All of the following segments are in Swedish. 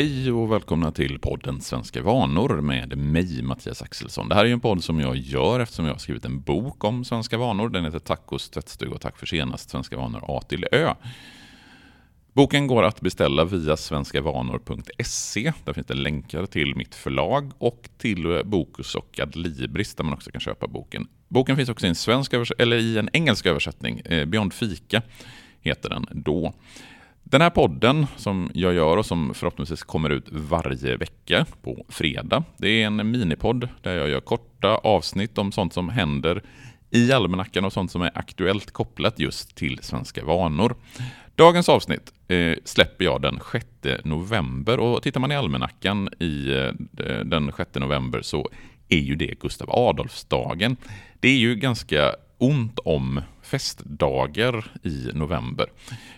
Hej och välkomna till podden Svenska vanor med mig, Mattias Axelsson. Det här är en podd som jag gör eftersom jag har skrivit en bok om svenska vanor. Den heter Tacos tvättstuga och tack för senast, Svenska vanor A till Ö. Boken går att beställa via svenskavanor.se. Där finns det länkar till mitt förlag och till Bokus och Adlibris där man också kan köpa boken. Boken finns också i en, svensk eller i en engelsk översättning. Eh, Beyond Fika heter den då. Den här podden som jag gör och som förhoppningsvis kommer ut varje vecka på fredag. Det är en minipodd där jag gör korta avsnitt om sånt som händer i almanackan och sånt som är aktuellt kopplat just till svenska vanor. Dagens avsnitt eh, släpper jag den 6 november och tittar man i almanackan i eh, den 6 november så är ju det Gustav Adolfsdagen. Det är ju ganska ont om festdagar i november.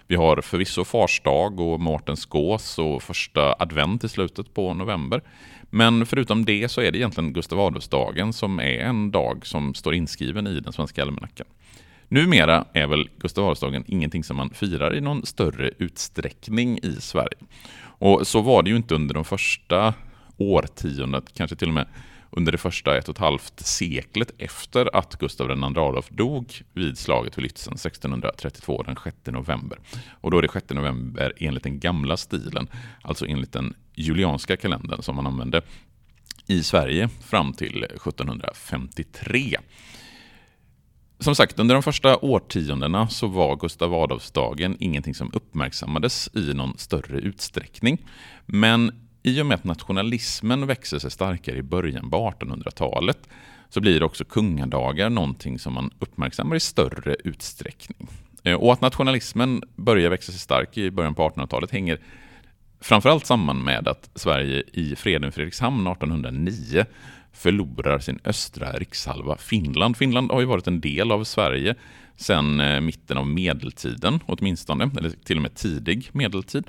Vi har förvisso farsdag och Mårtens gås och första advent i slutet på november. Men förutom det så är det egentligen Gustav Adolfsdagen som är en dag som står inskriven i den svenska almanackan. Numera är väl Gustav Adolfsdagen ingenting som man firar i någon större utsträckning i Sverige. Och så var det ju inte under de första årtiondet, kanske till och med under det första ett och ett halvt seklet efter att Gustav II Adolf dog vid slaget vid Lützen 1632 den 6 november. Och då är det 6 november enligt den gamla stilen, alltså enligt den julianska kalendern som man använde i Sverige fram till 1753. Som sagt, under de första årtiondena så var Gustav Adolfsdagen ingenting som uppmärksammades i någon större utsträckning. Men i och med att nationalismen växer sig starkare i början på 1800-talet så blir också kungadagar någonting som man uppmärksammar i större utsträckning. Eh, och att nationalismen börjar växa sig stark i början på 1800-talet hänger framförallt samman med att Sverige i freden Fredrikshamn 1809 förlorar sin östra rikshalva Finland. Finland har ju varit en del av Sverige sedan eh, mitten av medeltiden åtminstone, eller till och med tidig medeltid.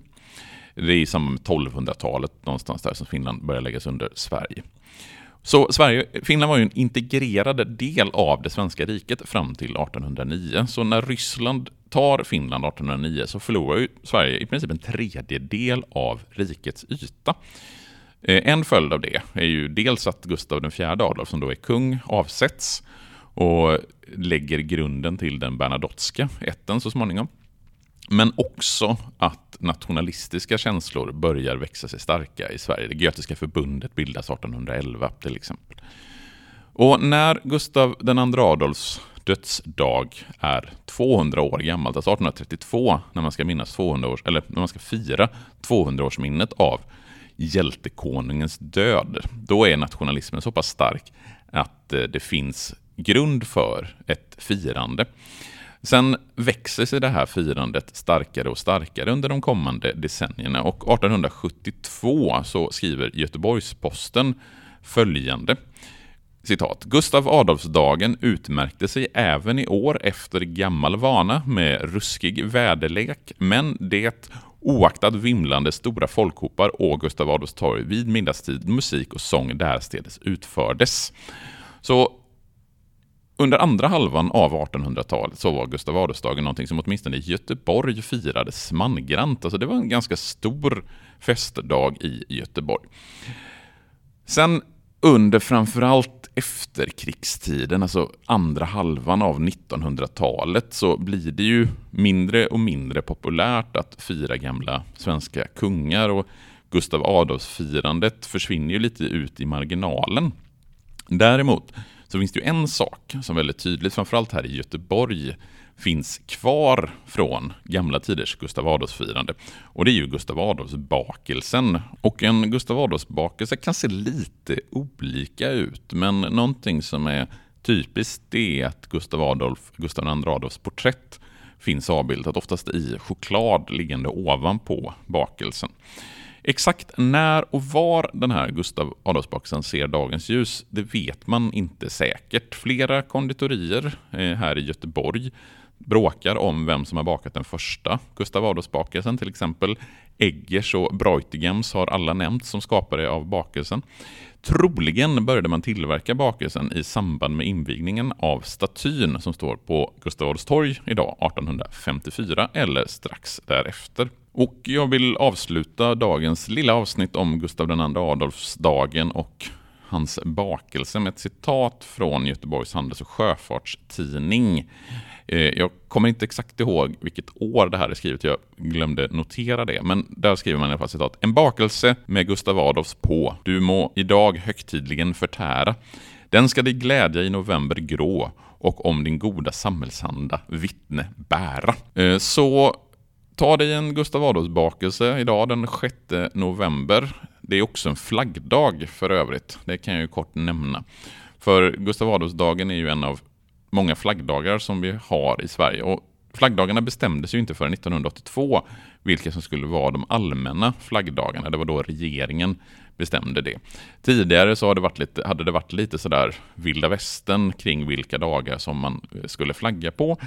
Det är i samband med 1200-talet någonstans där som Finland börjar läggas under Sverige. Så Sverige, Finland var ju en integrerad del av det svenska riket fram till 1809. Så när Ryssland tar Finland 1809 så förlorar ju Sverige i princip en tredjedel av rikets yta. Eh, en följd av det är ju dels att Gustav IV Adolf, som då är kung, avsätts och lägger grunden till den Bernadotteska ätten så småningom. Men också att nationalistiska känslor börjar växa sig starka i Sverige. Det Götiska förbundet bildas 1811 till exempel. Och när Gustav II Adolfs dödsdag är 200 år gammalt, alltså 1832, när man ska minnas 200 års, eller när man ska fira 200-årsminnet av hjältekonungens död, då är nationalismen så pass stark att eh, det finns grund för ett firande. Sen växer sig det här firandet starkare och starkare under de kommande decennierna och 1872 så skriver Göteborgs-Posten följande Citat. Gustav Adolfsdagen utmärkte sig även i år efter gammal vana med ruskig väderlek, men det oaktat vimlande stora folkhopar å Gustav Adolfs torg vid middagstid musik och sång därstädes utfördes. Så under andra halvan av 1800-talet så var Gustav Adolfsdagen någonting som åtminstone i Göteborg firades mangrant. Alltså det var en ganska stor festdag i Göteborg. Sen under framförallt efterkrigstiden, alltså andra halvan av 1900-talet, så blir det ju mindre och mindre populärt att fira gamla svenska kungar och Gustav Adolfs-firandet försvinner ju lite ut i marginalen. Däremot så finns det ju en sak som väldigt tydligt, framförallt här i Göteborg, finns kvar från gamla tiders Gustav Adolfs-firande. Och det är ju Gustav Adolfs-bakelsen. Och en Gustav Adolfs-bakelse kan se lite olika ut, men någonting som är typiskt är att Gustav, Adolf, Gustav II Adolfs porträtt finns avbildat, oftast i choklad liggande ovanpå bakelsen. Exakt när och var den här Gustav Adolfsbakelsen ser dagens ljus, det vet man inte säkert. Flera konditorier eh, här i Göteborg bråkar om vem som har bakat den första Gustav Adolfsbakelsen. Till exempel Eggers och Breutigams har alla nämnts som skapare av bakelsen. Troligen började man tillverka bakelsen i samband med invigningen av statyn som står på Gustav Adolfs torg idag 1854 eller strax därefter. Och jag vill avsluta dagens lilla avsnitt om Gustav II Adolfsdagen och hans bakelse med ett citat från Göteborgs Handels och Sjöfartstidning. Eh, jag kommer inte exakt ihåg vilket år det här är skrivet, jag glömde notera det. Men där skriver man i alla fall citat. En bakelse med Gustav Adolfs på, du må idag högtidligen förtära. Den ska dig glädja i november grå och om din goda samhällsanda vittne bära. Eh, så ta dig en Gustav Adolfs-bakelse idag den 6 november. Det är också en flaggdag för övrigt, det kan jag ju kort nämna. För Gustav Adolfsdagen är ju en av många flaggdagar som vi har i Sverige. Och flaggdagarna bestämdes ju inte förrän 1982 vilka som skulle vara de allmänna flaggdagarna. Det var då regeringen bestämde det. Tidigare så hade det varit lite, hade det varit lite sådär vilda västern kring vilka dagar som man eh, skulle flagga på.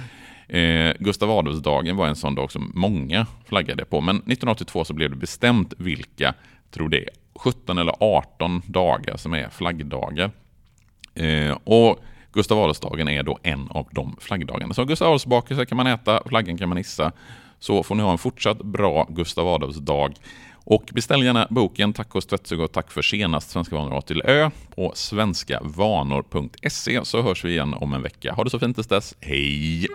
Eh, Gustav Adolfsdagen var en sån dag som många flaggade på, men 1982 så blev det bestämt vilka, tror det 17 eller 18 dagar som är flaggdagar. Eh, och Gustav Adolfsdagen är då en av de flaggdagarna. Så Gustav Adolfsbakelse kan man äta, flaggan kan man hissa. Så får ni ha en fortsatt bra Gustav Adolfsdag. Och beställ gärna boken Tack hos tvättstuga och tack för senast Svenska vanor A till Ö på svenskavanor.se så hörs vi igen om en vecka. Ha det så fint tills dess. Hej!